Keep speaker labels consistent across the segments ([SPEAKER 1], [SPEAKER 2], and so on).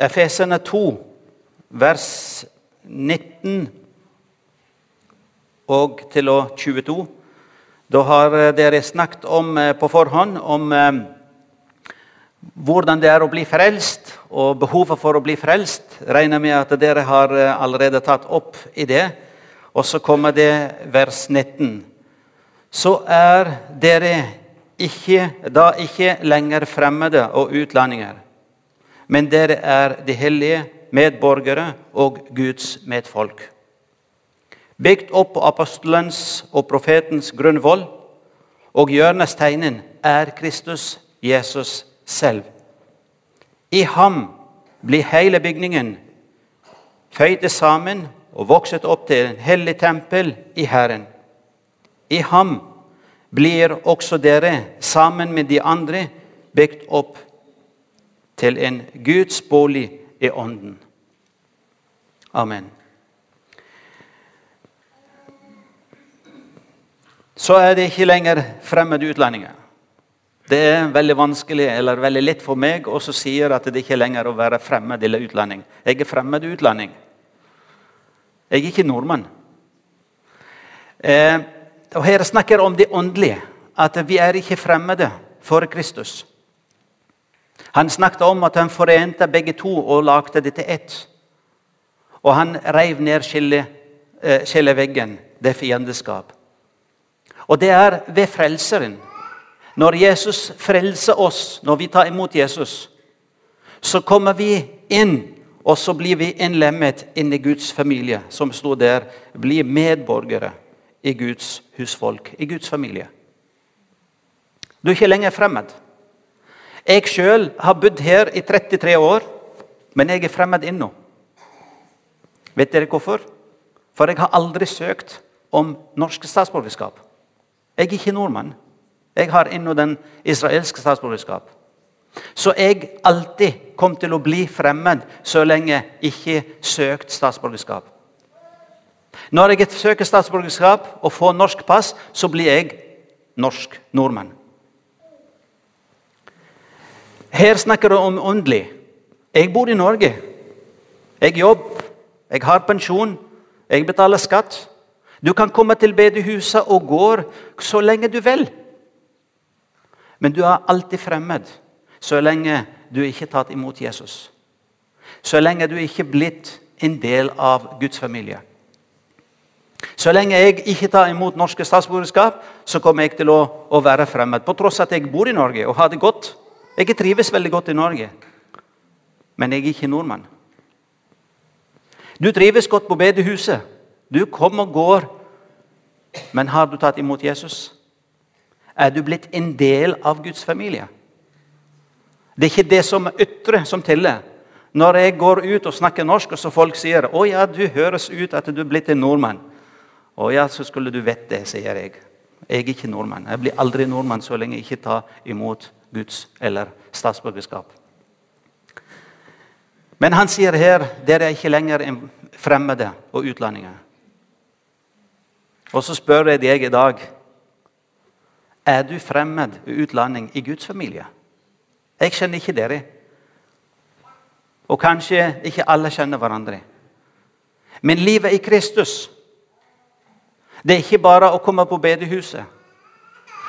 [SPEAKER 1] Efesene 2, vers 19 og til og 22. Da har eh, dere snakket om eh, på forhånd om eh, hvordan det er å bli frelst, og behovet for å bli frelst. Regner med at dere har allerede tatt opp i det. Og så kommer det vers 19. Så er dere ikke, da ikke lenger fremmede og utlendinger, men dere er de hellige medborgere og Guds medfolk bygd opp på apostelens og profetens grunnvoll, og hjørnesteinen er Kristus, Jesus selv. I ham blir hele bygningen føyde sammen og vokset opp til en hellig tempel i Herren. I ham blir også dere, sammen med de andre, bygd opp til en Guds bolig i Ånden. Amen. så er det ikke lenger fremmede utlendinger. Det er veldig vanskelig eller veldig lett for meg å si at det ikke er lenger å være fremmed eller utlending. Jeg er fremmed utlending. Jeg er ikke nordmann. Eh, og Her snakker jeg om det åndelige. At vi er ikke fremmede for Kristus. Han snakket om at han forente begge to og lagde det til ett. Og han reiv ned eh, skilleveggen, det fiendeskap. Og det er ved Frelseren. Når Jesus frelser oss, når vi tar imot Jesus, så kommer vi inn, og så blir vi innlemmet inn i Guds familie, som sto der. Blir medborgere i Guds husfolk, i Guds familie. Du er ikke lenger fremmed. Jeg sjøl har bodd her i 33 år, men jeg er fremmed ennå. Vet dere hvorfor? For jeg har aldri søkt om norsk statsborgerskap. Jeg er ikke nordmann. Jeg har ennå den israelske statsborgerskap. Så jeg alltid kom til å bli fremmed så lenge ikke søkt statsborgerskap. Når jeg søker statsborgerskap og får norsk pass, så blir jeg norsk nordmann. Her snakker du om åndelig. Jeg bor i Norge. Jeg jobber, jeg har pensjon, jeg betaler skatt. Du kan komme til bedehuset og gå så lenge du vil. Men du er alltid fremmed så lenge du ikke har tatt imot Jesus. Så lenge du ikke er blitt en del av Guds familie. Så lenge jeg ikke tar imot norske statsborgerskap, så kommer jeg til å, å være fremmed. På tross at jeg bor i Norge og har det godt. Jeg trives veldig godt i Norge, men jeg er ikke nordmann. Du trives godt på bedehuset. Du kommer og går, men har du tatt imot Jesus? Er du blitt en del av Guds familie? Det er ikke det som er ytre, som teller. Når jeg går ut og snakker norsk, og så folk sier 'Å ja, du høres ut at du er blitt en nordmann'. 'Å ja, så skulle du vite det', sier jeg. Jeg er ikke nordmann. Jeg blir aldri nordmann så lenge jeg ikke tar imot Guds eller statsborgerskap. Men han sier her dere er ikke lenger fremmede og utlendinger. Og så spør jeg deg i dag er du fremmed og utlending i Guds familie. Jeg kjenner ikke dere. Og kanskje ikke alle kjenner hverandre. Men livet i Kristus det er ikke bare å komme på bedehuset.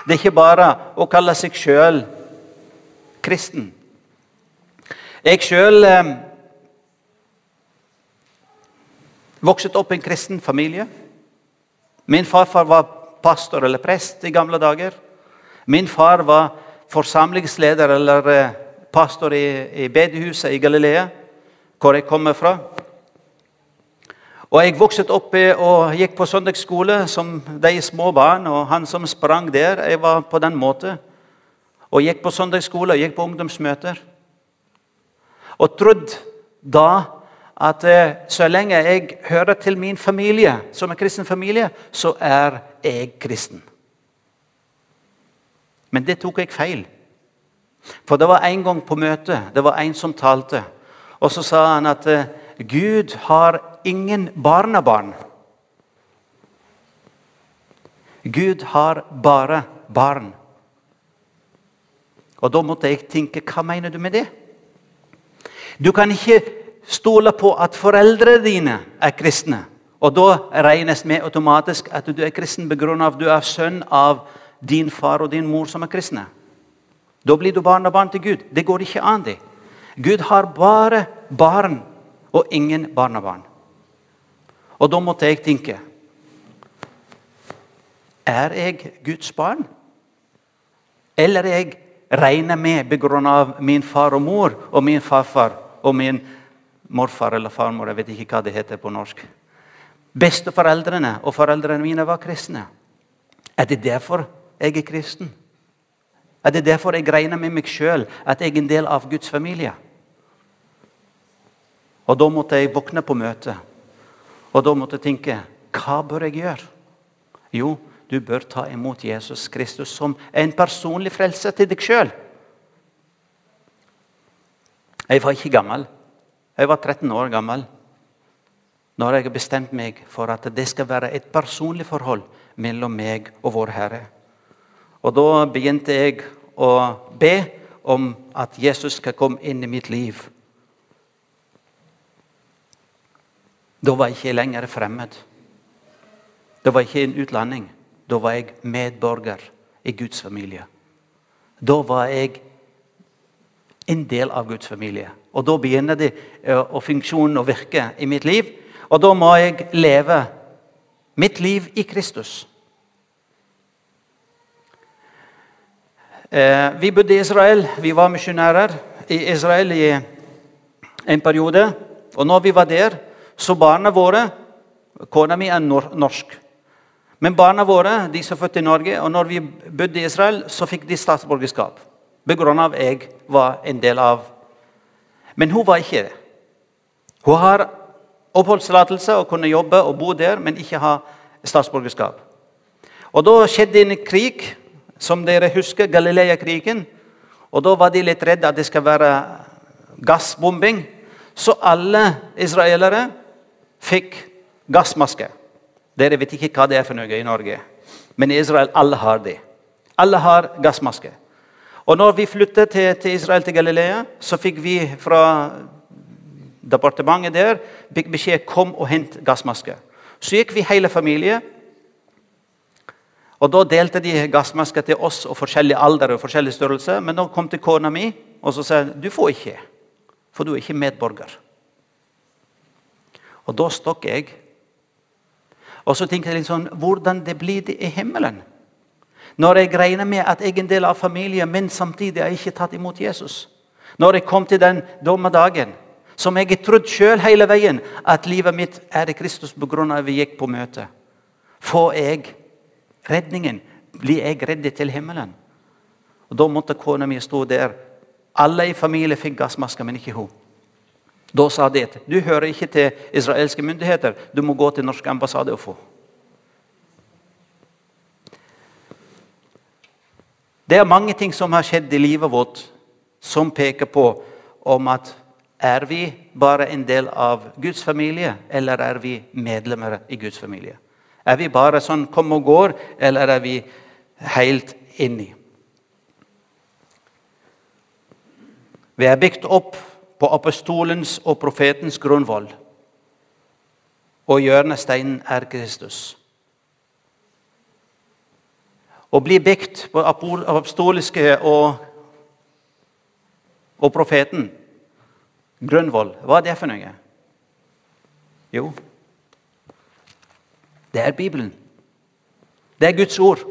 [SPEAKER 1] Det er ikke bare å kalle seg sjøl kristen. Jeg sjøl eh, vokset opp i en kristen familie. Min farfar var pastor eller prest i gamle dager. Min far var forsamlingsleder eller eh, pastor i, i bedehuset i Galilea, hvor jeg kommer fra. Og Jeg vokste opp og gikk på søndagsskole som de små barn. og Han som sprang der, jeg var på den måten. Og gikk på søndagsskole og gikk på ungdomsmøter. Og trodde da at eh, så lenge jeg hører til min familie, som en kristen familie, så er jeg kristen. Men det tok jeg feil. For det var en gang på møtet det var en som talte. Og så sa han at eh, Gud har ingen barnebarn. Gud har bare barn. Og da måtte jeg tenke hva mener du med det? Du kan ikke stole på at foreldrene dine er kristne. Og da regnes med automatisk at du er kristen begrunnet av at du er sønn av din far og din mor som er kristne. Da blir du barn og barn til Gud. Det går ikke an. det. Gud har bare barn og ingen barnebarn. Og da måtte jeg tenke Er jeg Guds barn? Eller er jeg regner med pga. min far og mor og min farfar og min morfar eller farmor? Jeg vet ikke hva det heter på norsk. Besteforeldrene og foreldrene mine var kristne. Er det derfor jeg er kristen? Er det derfor jeg regner med meg sjøl at jeg er en del av Guds familie? Og Da måtte jeg våkne på møtet og da måtte jeg tenke hva bør jeg gjøre? Jo, du bør ta imot Jesus Kristus som en personlig frelse til deg sjøl. Jeg var ikke gammel. Jeg var 13 år gammel når jeg bestemte meg for at det skal være et personlig forhold mellom meg og vår Herre. Og Da begynte jeg å be om at Jesus skal komme inn i mitt liv. Da var jeg ikke lenger fremmed. Da var ikke en utlending. Da var jeg medborger i Guds familie. Da var jeg en del av Guds familie. Og da begynner det og funksjonen å virke i mitt liv. Og da må jeg leve mitt liv i Kristus. Vi bodde i Israel. Vi var misjonærer i Israel i en periode. Og når vi var der, så barna våre Kona mi er norsk. Men barna våre de som er født i Norge, og når vi bodde i Israel, så fikk de statsborgerskap. Begrunnet av jeg var en del av Men hun var ikke det. Hun har oppholdstillatelse og kunne jobbe og bo der, men ikke ha statsborgerskap. Og Da skjedde en krig som dere husker, Galilea-krigen. Og Da var de litt redde at det skal være gassbombing. Så alle israelere fikk gassmaske. Dere vet ikke hva det er for noe i Norge, men i Israel alle har det. Alle har gassmaske. Og når vi flyttet til, til Israel, til Galilea, så fikk vi fra departementet der beskjed kom og hent gassmaske. Så gikk vi hele familien og Da delte de gassmasker til oss og forskjellig alder og forskjellig størrelse. Men nå kom til kona mi og så sa du får ikke, for du er ikke medborger. Og da stokk jeg. Og så tenker jeg litt sånn Hvordan det blir det i himmelen? Når jeg regner med at jeg er en del av familien, men samtidig har jeg ikke tatt imot Jesus. Når jeg kom til den dommedagen, som jeg har trodd sjøl hele veien, at livet mitt er i Kristus pga. at vi gikk på møte, får jeg redningen? Blir jeg redd til himmelen? Og Da måtte kona mi stå der. Alle i familien fikk gassmasker, men ikke hun. Da sa de at du hører ikke til israelske myndigheter, du må gå til norsk ambassade og få. Det er mange ting som har skjedd i livet vårt som peker på om at er vi bare en del av Guds familie, eller er vi medlemmer i Guds familie? Er vi bare sånn kom og går, eller er vi helt inni? Vi er bygd opp på apostolens og profetens grunnvoll. Og hjørnesteinen er Kristus. Å bli bygd på apostoliske og, og profeten grunnvoll, hva er det for noe? Jo, det er Bibelen. Det er Guds ord.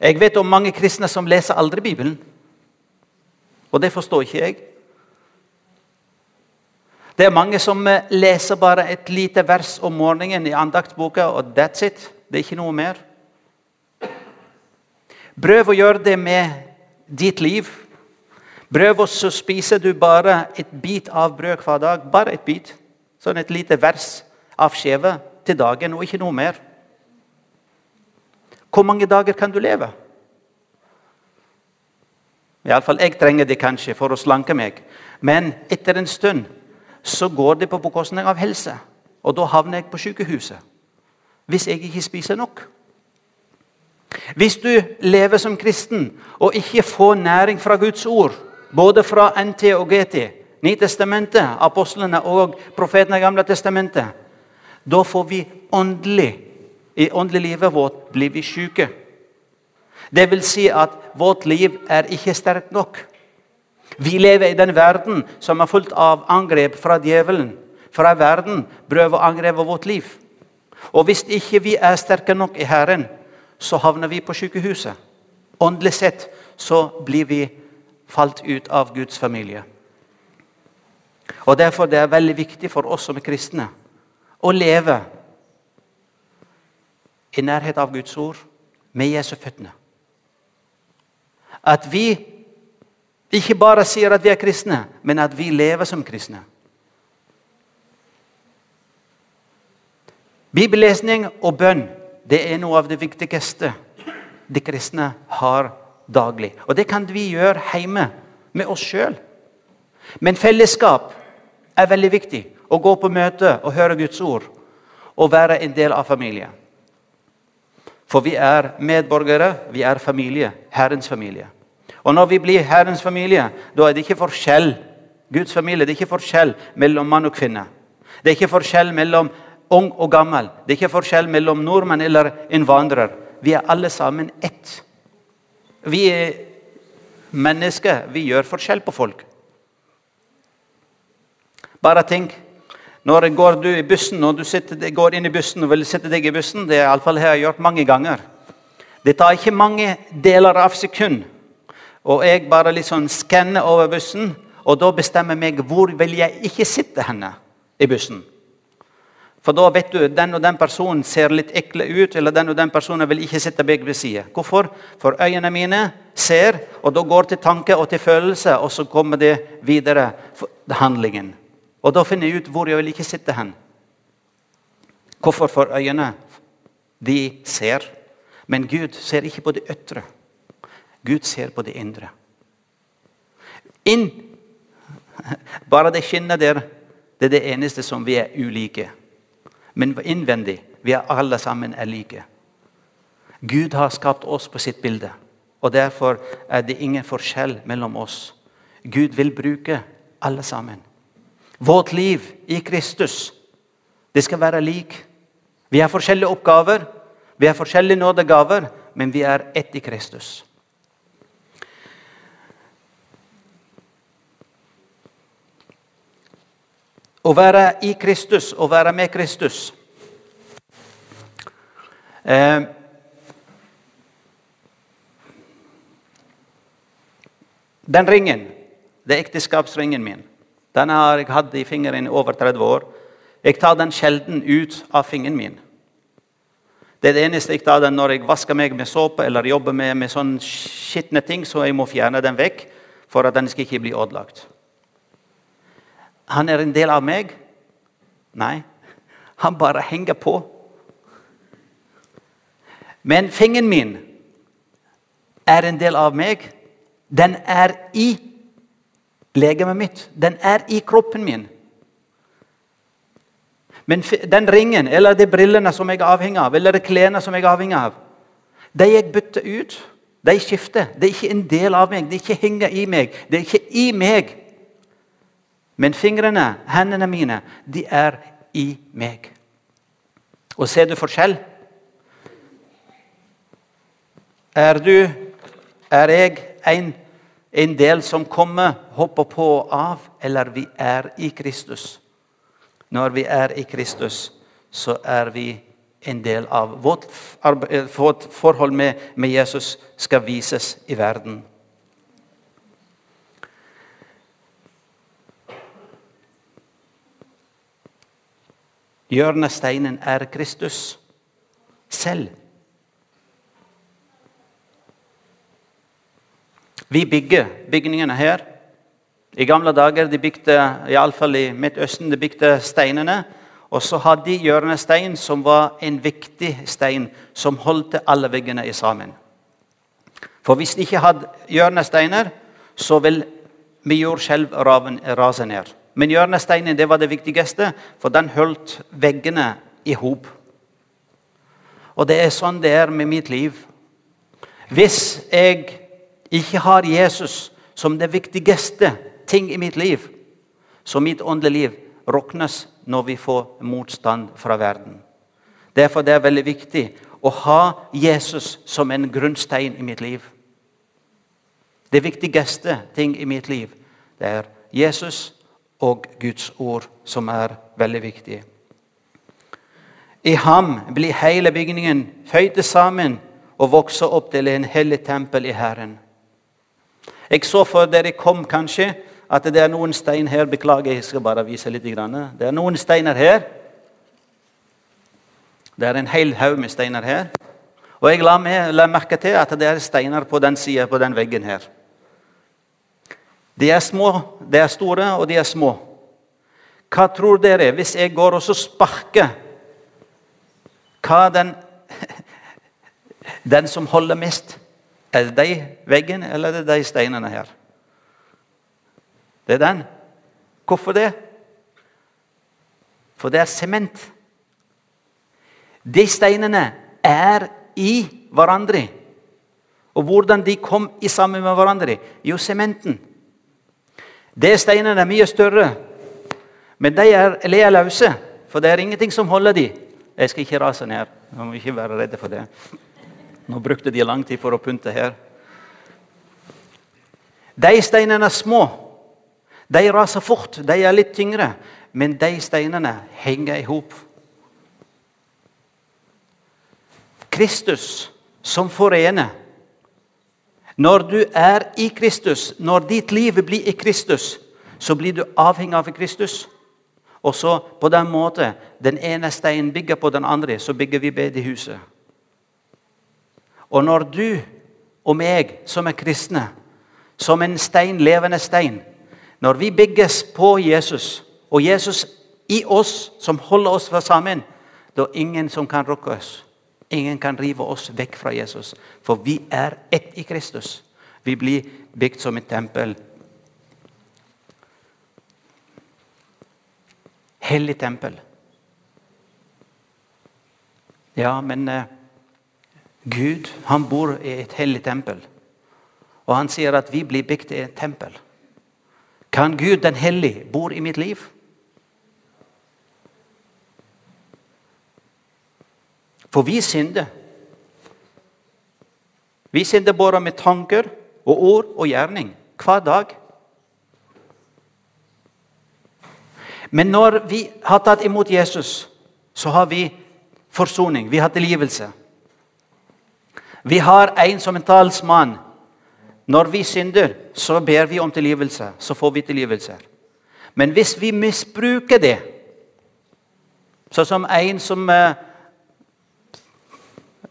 [SPEAKER 1] Jeg vet om mange kristne som leser aldri Bibelen. Og det forstår ikke jeg. Det er mange som eh, leser bare et lite vers om morgenen i andaktsboka, og that's it. Det er ikke noe mer. Prøv å gjøre det med ditt liv. Prøv å spise du bare et bit av brød hver dag. Bare et bit. Sånn et lite vers av skjeve til dagen, og ikke noe mer. Hvor mange dager kan du leve? Iallfall jeg trenger det kanskje for å slanke meg. Men etter en stund så går det på bekostning av helse. Og da havner jeg på sykehuset. Hvis jeg ikke spiser nok. Hvis du lever som kristen og ikke får næring fra Guds ord, både fra NT og GT, Nytestamentet, apostlene og profetene i Gamle testamentet, da får vi åndelig I åndelig livet vårt blir vi syke. Det vil si at vårt liv er ikke sterkt nok. Vi lever i den verden som er fullt av angrep fra djevelen. Fra verden prøver å angripe vårt liv. Og hvis ikke vi er sterke nok i Herren, så havner vi på sykehuset. Åndelig sett så blir vi falt ut av Guds familie. Og Derfor det er det veldig viktig for oss som er kristne å leve i nærhet av Guds ord med Jesu føttene. At vi ikke bare sier at vi er kristne, men at vi lever som kristne. Bibellesning og bønn det er noe av det viktigste de kristne har daglig. Og det kan vi gjøre hjemme med oss sjøl. Men fellesskap er veldig viktig. Å gå på møte og høre Guds ord og være en del av familien. For vi er medborgere, vi er familie. Herrens familie. Og når vi blir Herrens familie, da er det ikke forskjell Guds familie, det er ikke forskjell mellom mann og kvinne. Det er ikke forskjell mellom ung og gammel. Det er ikke forskjell mellom nordmenn eller innvandrer. Vi er alle sammen ett. Vi er mennesker. Vi gjør forskjell på folk. Bare tenk når går du i bussen og du sitter, går inn i bussen og vil sitte deg i bussen Det er iallfall har jeg gjort mange ganger. Det tar ikke mange deler av sekund. Og jeg bare liksom skanner over bussen, og da bestemmer jeg meg hvor vil jeg ikke sitte henne i bussen. For da vet du den og den personen ser litt ekle ut, eller den og den personen vil ikke sitte begge ved siden. Hvorfor? For øynene mine ser, og da går til tanke og til følelse, og så kommer det videre handlingen. Og da finner jeg ut hvor jeg vil ikke sitte hen. Hvorfor? For øynene. De ser. Men Gud ser ikke på det ytre. Gud ser på det indre. Inn Bare det skinnet der, det er det eneste som vi er ulike. Men innvendig vi er alle sammen er like. Gud har skapt oss på sitt bilde. og Derfor er det ingen forskjell mellom oss. Gud vil bruke alle sammen. Vårt liv i Kristus det skal være lik. Vi har forskjellige oppgaver, vi har forskjellige nådegaver, men vi er ett i Kristus. Å være i Kristus, å være med Kristus eh, Den ringen, det er ekteskapsringen min. Den har jeg hatt i fingeren i over 30 år. Jeg tar den sjelden ut av fingeren min. Det er det eneste jeg tar den når jeg vasker meg med såpe eller jobber med, med sånne skitne ting, så jeg må fjerne den vekk for at den skal ikke bli ødelagt. Han er en del av meg? Nei, han bare henger på. Men fingeren min er en del av meg. Den er i legemet mitt. Den er i kroppen min. Men den ringen eller de brillene som jeg er avhengig av, eller de klærne som jeg er avhengig av, de jeg bytter ut, de skifter. Det er ikke en del av meg. Det er ikke henger i meg. Det er ikke i meg. Men fingrene, hendene mine, de er i meg. Og ser du forskjell? Er du, er jeg en, en del som kommer, hopper på og av, eller vi er i Kristus? Når vi er i Kristus, så er vi en del av vårt, vårt forhold med, med Jesus skal vises i verden. Hjørnesteinen er Kristus selv. Vi bygger bygningene her. I gamle dager de bygde iallfall i Midtøsten, de bygde steinene. Og så hadde de hjørnestein, som var en viktig stein som holdt alle veggene sammen. For hvis de ikke hadde hjørnesteiner, så vil jordskjelv rase ned. Men hjørnesteinen det var det viktigste, for den holdt veggene i hop. Og det er sånn det er med mitt liv. Hvis jeg ikke har Jesus som det viktigste ting i mitt liv, så mitt åndelige liv råknes når vi får motstand fra verden. Derfor det er veldig viktig å ha Jesus som en grunnstein i mitt liv. Det viktigste ting i mitt liv det er Jesus og Guds ord, som er veldig viktig. I ham blir hele bygningen føyd sammen og vokser opp til en hellig tempel i Herren. Jeg så før dere kom kanskje at det er noen stein her. Beklager, jeg skal bare vise litt. Det er noen steiner her. Det er en hel haug med steiner her. Og jeg la, med, la merke til at det er steiner på den sida på den veggen her. De er små, de er store, og de er små. Hva tror dere hvis jeg går og så sparker hva den, den som holder mest? Er det de veggene, eller er det de steinene her? Det er den. Hvorfor det? For det er sement. De steinene er i hverandre. Og hvordan de kom i sammen med hverandre? Jo, sementen. De steinene er mye større, men de er lealøse. For det er ingenting som holder dem. Jeg skal ikke rase ned. Jeg må ikke være redde for det. Nå brukte de lang tid for å pynte her. De steinene er små. De raser fort. De er litt tyngre. Men de steinene henger i hop. Kristus som forener. Når du er i Kristus, når ditt liv blir i Kristus, så blir du avhengig av Kristus. Og så på den måten den ene steinen bygger på den andre, så bygger vi bedehuset. Og når du og meg som er kristne, som en stein, levende stein Når vi bygges på Jesus, og Jesus i oss, som holder oss sammen, da er ingen som kan rokke oss. Ingen kan rive oss vekk fra Jesus. For vi er ett i Kristus. Vi blir bygd som et tempel. Hellig tempel. Ja, men eh, Gud han bor i et hellig tempel. Og han sier at vi blir bygd i et tempel. Kan Gud den hellige bo i mitt liv? For vi synder. Vi synder både med tanker og ord og gjerning hver dag. Men når vi har tatt imot Jesus, så har vi forsoning. Vi har tilgivelse. Vi har en som en talsmann. Når vi synder, så ber vi om tilgivelse. Så får vi tilgivelse. Men hvis vi misbruker det, sånn som en som eh,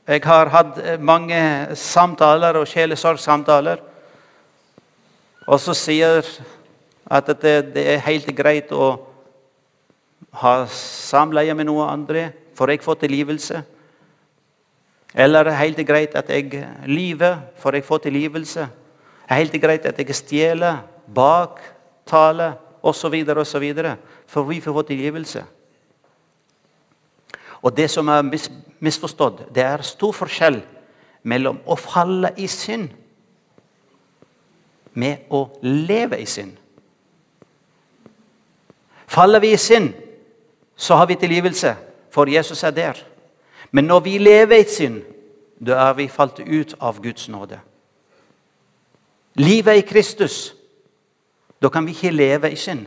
[SPEAKER 1] Jeg har hatt eh, mange samtaler og sjelesorgsamtaler. Og så sier at det, det er helt greit å ha samleie med noen andre, for jeg får tilgivelse. Eller er det helt greit at jeg lyver, for jeg får tilgivelse? Er det helt greit at jeg stjeler, baktaler osv., osv., for vi får tilgivelse? Og Det som er misforstått, det er stor forskjell mellom å falle i synd med å leve i synd. Faller vi i synd, så har vi tilgivelse, for Jesus er der. Men når vi lever i synd, da er vi falt ut av Guds nåde. Livet i Kristus. Da kan vi ikke leve i synd.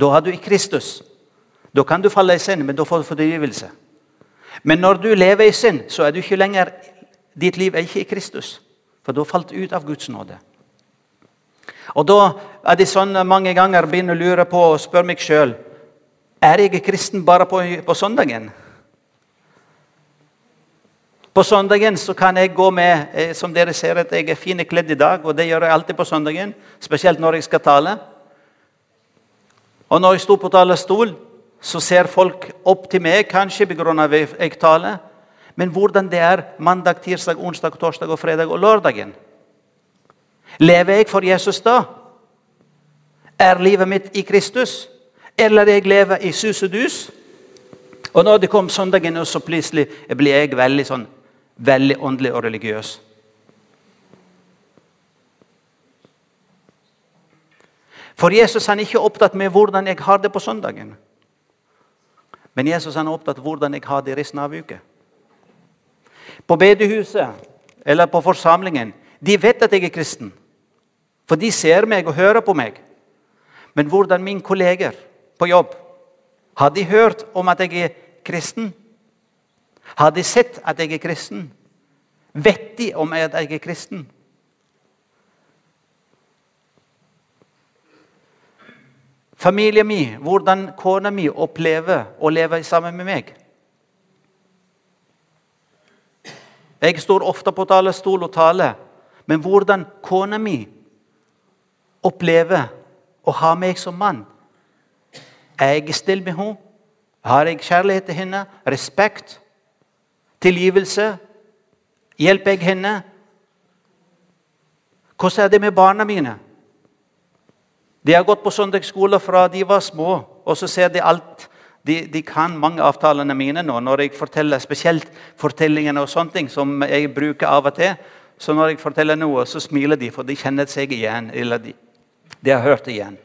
[SPEAKER 1] Da er du i Kristus. Da kan du falle i synd, men da får du fordrivelse. Men når du lever i synd, så er du ikke lenger Ditt liv er ikke i Kristus. For du har falt ut av Guds nåde. Og Da er det sånn mange ganger begynner å lure på og spørre meg sjøl er jeg kristen bare på, på søndagen. På søndagen så kan jeg gå med eh, som dere ser at jeg er fine kledd i dag. og Det gjør jeg alltid på søndagen, spesielt når jeg skal tale. Og når jeg sto på talerstol, så ser folk opp til meg, kanskje pga. jeg taler. Men hvordan det er mandag, tirsdag, onsdag, torsdag, og fredag og lørdagen. Lever jeg for Jesus da? Er livet mitt i Kristus? Eller jeg lever i sus og dus? Og når det kom søndagen, så plutselig blir jeg veldig sånn veldig åndelig og religiøs. For Jesus han er ikke opptatt med hvordan jeg har det på søndagen. Men Jesus han er opptatt av hvordan jeg har det resten av uka. På bedehuset eller på forsamlingen de vet at jeg er kristen. For de ser meg og hører på meg. Men hvordan mine kolleger på jobb Har de hørt om at jeg er kristen? Har de sett at jeg er kristen? Vet de om at jeg er kristen? Familien min, hvordan kona mi opplever å leve sammen med meg. Jeg står ofte på talerstol og taler, men hvordan kona mi opplever å ha meg som mann. Er jeg stille med henne? Har jeg kjærlighet til henne? Respekt? Tilgivelse? Hjelper jeg henne? Hvordan er det med barna mine? De har gått på søndagsskole fra de var små, og så ser de alt. De, de kan mange av avtalene mine nå når jeg forteller spesielt fortellingene og sånne ting som jeg bruker av og til. Så når jeg forteller noe, så smiler de, for de kjenner seg igjen. eller de, de har hørt igjen.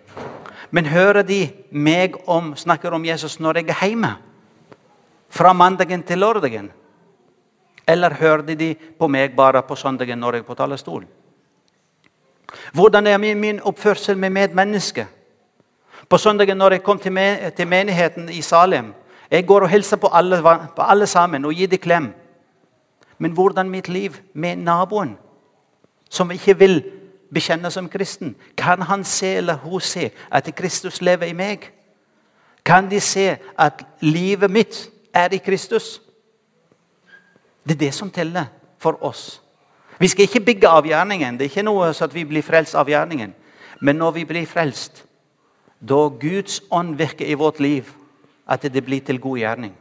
[SPEAKER 1] Men hører de meg om, snakker om Jesus når jeg er hjemme? Fra mandagen til lørdagen? Eller hørte de på meg bare på søndagen når jeg er på talerstolen? Hvordan er min oppførsel med medmennesker? På søndagen når jeg kom til menigheten i Salem Jeg går og hilser på alle, på alle sammen og gir dem klem. Men hvordan mitt liv med naboen, som ikke vil bekjenne som kristen? Kan han se eller hun se at Kristus lever i meg? Kan de se at livet mitt er i Kristus? Det er det som teller for oss. Vi skal ikke bygge av gjerningen. Det er ikke noe så at vi blir frelst av gjerningen. Men når vi blir frelst, da Guds ånd virker i vårt liv, at det blir til god gjerning.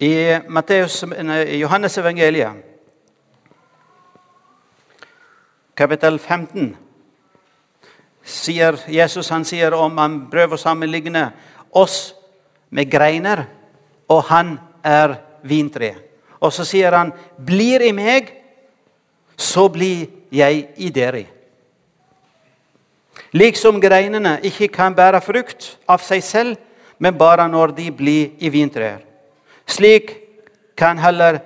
[SPEAKER 1] I, Matteus, Johannes evangeliet, kapittel 15 sier Jesus han sier om han prøver å sammenligne oss med greiner, og han er vintre. Og så sier han, 'Blir i meg, så blir jeg i dere'. Liksom greinene ikke kan bære frukt av seg selv, men bare når de blir i vintreer. Slik kan heller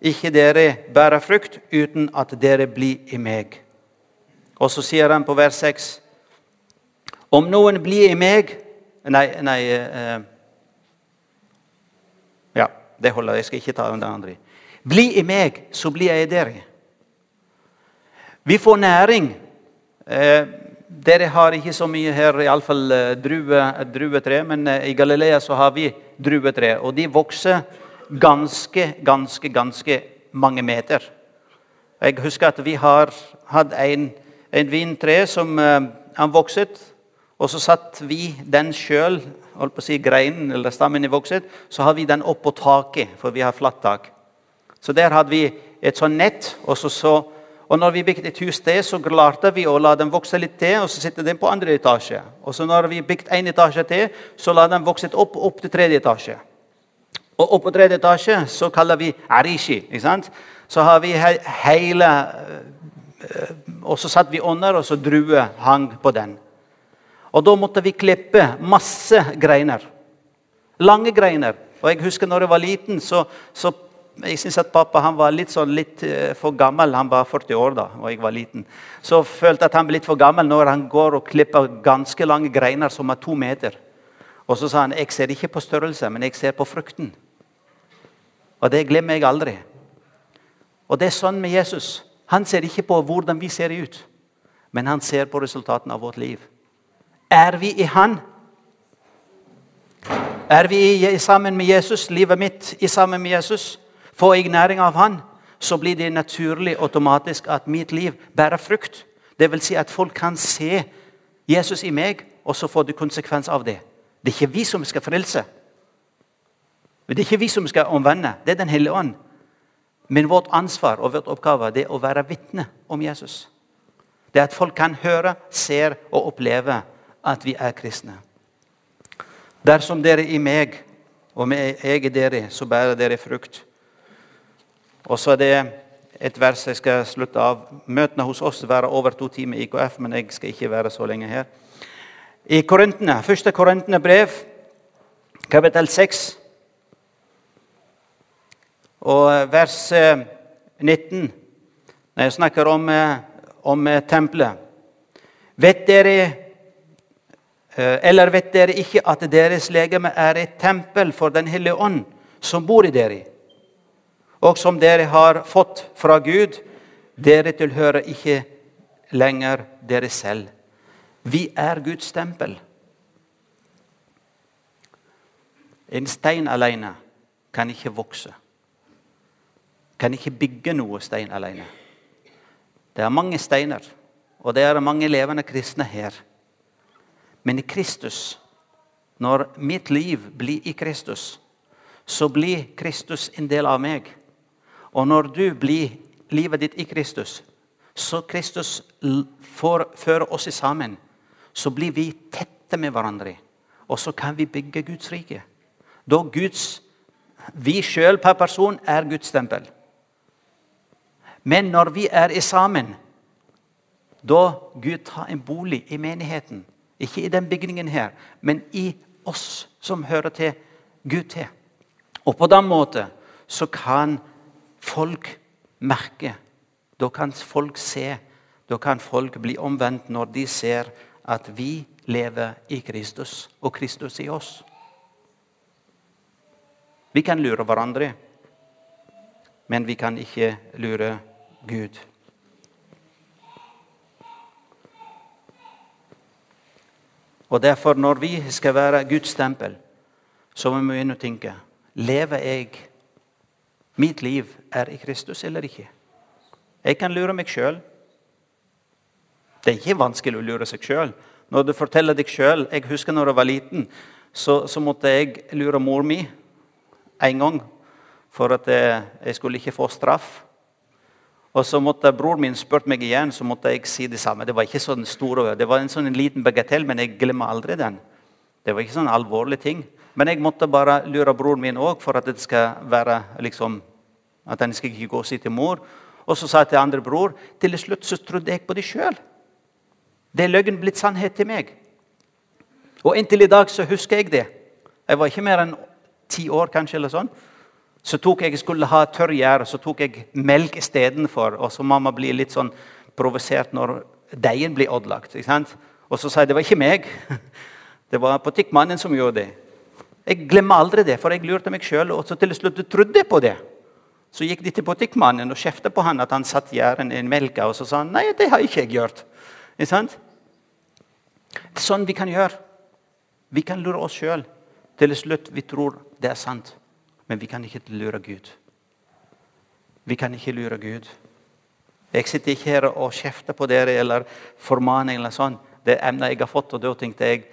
[SPEAKER 1] ikke dere bære frukt uten at dere blir i meg. Og så sier han på vers 6.: om noen blir i meg Nei, nei eh, Ja, det holder. Jeg skal ikke ta den andre. Bli i meg, så blir jeg i dere. Vi får næring. Eh, dere har ikke så mye her, iallfall eh, drue, druetre, men eh, i Galilea så har vi druetre. Og de vokser ganske, ganske, ganske mange meter. Jeg husker at vi har hatt en, en vintre som eh, han vokset og så satt vi den sjøl, holdt på å si greinen eller stammen i vokset, så har vi den opp på taket, for vi har flatt tak. Så der hadde vi et sånt nett. Og, så, så, og når vi bygde et hus til, så klarte vi å la den vokse litt til, og så sitter den på andre etasje. Og så når vi bygde én etasje til, så la den vokse opp, opp til tredje etasje. Og opp på tredje etasje så kaller vi arishi. ikke sant? Så har vi hele øh, Og så satt vi under, og så druer hang på den. Og da måtte vi klippe masse greiner. Lange greiner. Og jeg husker når jeg var liten, så, så jeg synes at pappa han var litt, sånn, litt uh, for gammel. Han var 40 år da og jeg var liten. Så følte jeg at han ble litt for gammel når han går og klipper ganske lange greiner som er to meter. Og så sa han jeg ser ikke på størrelse, men jeg ser på frukten. Og det glemmer jeg aldri. Og det er sånn med Jesus. Han ser ikke på hvordan vi ser ut, men han ser på resultatene av vårt liv. Er vi i Han? Er vi sammen med Jesus, livet mitt i sammen med Jesus? Får jeg næring av Han? Så blir det naturlig automatisk at mitt liv bærer frukt. Vil si at folk kan se Jesus i meg, og så får det konsekvens av det. Det er ikke vi som skal frelse. Det er ikke vi som skal omvende. Det er Den hellige ånd. Men vårt ansvar og vårt oppgave er å være vitne om Jesus. Det er at folk kan høre, ser og oppleve at vi er kristne. Dersom dere i meg og jeg i dere, så bærer dere frukt. Og så er det et vers jeg skal slutte av. Møtene hos oss være over to timer i IKF, men jeg skal ikke være så lenge her. I Korintene, første Korintene brev, kapittel 6, og vers 19, eh, når jeg snakker om, eh, om eh, tempelet Vet dere eller vet dere ikke at deres legeme er et tempel for Den hellige ånd, som bor i dere? Og som dere har fått fra Gud, dere tilhører ikke lenger dere selv. Vi er Guds tempel. En stein alene kan ikke vokse. Kan ikke bygge noe stein alene. Det er mange steiner, og det er mange levende kristne her. Men i Kristus, når mitt liv blir i Kristus, så blir Kristus en del av meg. Og når du blir livet ditt i Kristus, så Kristus får føre oss sammen, så blir vi tette med hverandre. Og så kan vi bygge Guds rike. Da Guds, Vi sjøl per person er Guds tempel. Men når vi er sammen, da Gud tar en bolig i menigheten Ikke i den bygningen her, men i oss som hører til Gud til. Og på den måten så kan folk merke. Da kan folk se. Da kan folk bli omvendt når de ser at vi lever i Kristus, og Kristus i oss. Vi kan lure hverandre, men vi kan ikke lure Gud. Og derfor, når vi skal være Guds tempel, så må vi begynne å tenke Lever jeg Mitt liv er i Kristus eller ikke? Jeg kan lure meg sjøl. Det er ikke vanskelig å lure seg sjøl. Når du forteller deg sjøl Jeg husker når jeg var liten, så, så måtte jeg lure mor mi en gang for at jeg, jeg skulle ikke få straff. Og så måtte Broren min spurt meg igjen, så måtte jeg si det samme. Det var ikke sånn stor, det var en sånn liten bagatell, men jeg glemmer aldri den. Det var ikke sånn alvorlig ting. Men jeg måtte bare lure broren min òg for at det skal være liksom, at han skal ikke gå og si til mor. Og så sa jeg til andre bror til slutt så trodde jeg på det sjøl. Det er løgn blitt sannhet til meg. Og inntil i dag så husker jeg det. Jeg var ikke mer enn ti år, kanskje. eller sånn. Så tok jeg, skulle ha tørr gjær, så tok jeg melk istedenfor. Og så mamma blir litt sånn provosert når deigen blir ødelagt. Og så sa jeg det var ikke meg. Det var butikkmannen som gjorde det. Jeg glemmer aldri det, for jeg lurte meg sjøl. Og så til slutt trodde jeg på det. Så gikk de til butikkmannen og kjefta på han at han satt gjæren i melka. Og så sa han nei, det har ikke jeg gjort. Ikke sant? Det er sånn vi kan gjøre. Vi kan lure oss sjøl. Til slutt vi tror det er sant. Men vi kan ikke lure Gud. Vi kan ikke lure Gud. Jeg sitter ikke her og kjefter på dere eller formaner eller sånn. Det emnet jeg har fått, og da tenkte jeg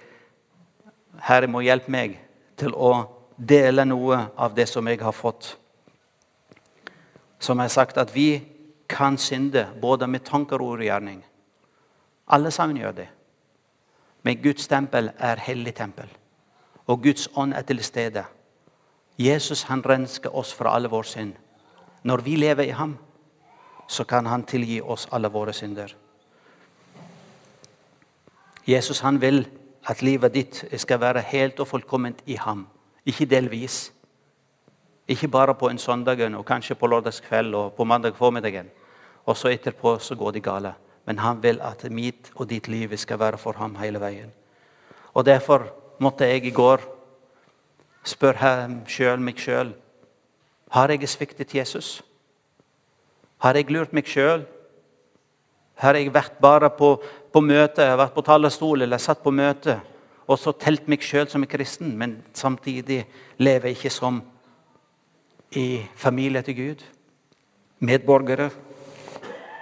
[SPEAKER 1] Herre må hjelpe meg til å dele noe av det som jeg har fått. Som jeg har sagt, at vi kan synde både med tanker og gjerning. Alle sammen gjør det. Men Guds tempel er hellig tempel. Og Guds ånd er til stede. Jesus han rensker oss fra alle våre synd. Når vi lever i ham, så kan han tilgi oss alle våre synder. Jesus han vil at livet ditt skal være helt og fullkomment i ham, ikke delvis. Ikke bare på en søndag og kanskje på lørdagskveld og på mandag formiddagen. Og så etterpå så går det gale. Men han vil at mitt og ditt liv skal være for ham hele veien. Og Derfor måtte jeg i går spør selv, meg sjøl har jeg sviktet Jesus. Har jeg lurt meg sjøl? Har jeg vært bare på, på møte, vært på talerstol eller satt på møte og så telt meg sjøl som en kristen, men samtidig lever jeg ikke som i familie til Gud? Medborgere.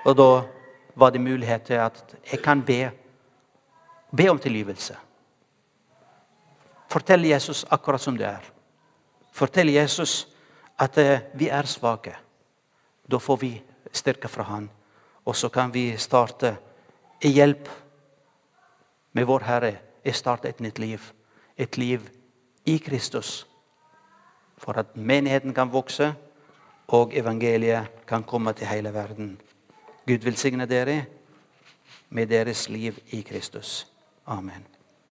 [SPEAKER 1] Og da var det mulighet til at jeg kan be, be om tilgivelse. Fortell Jesus akkurat som det er. Fortell Jesus at eh, vi er svake. Da får vi styrke fra Han. Og så kan vi starte i hjelp med vår Herre. Jeg starter et nytt liv. Et liv i Kristus. For at menigheten kan vokse, og evangeliet kan komme til hele verden. Gud velsigne dere med deres liv i Kristus. Amen.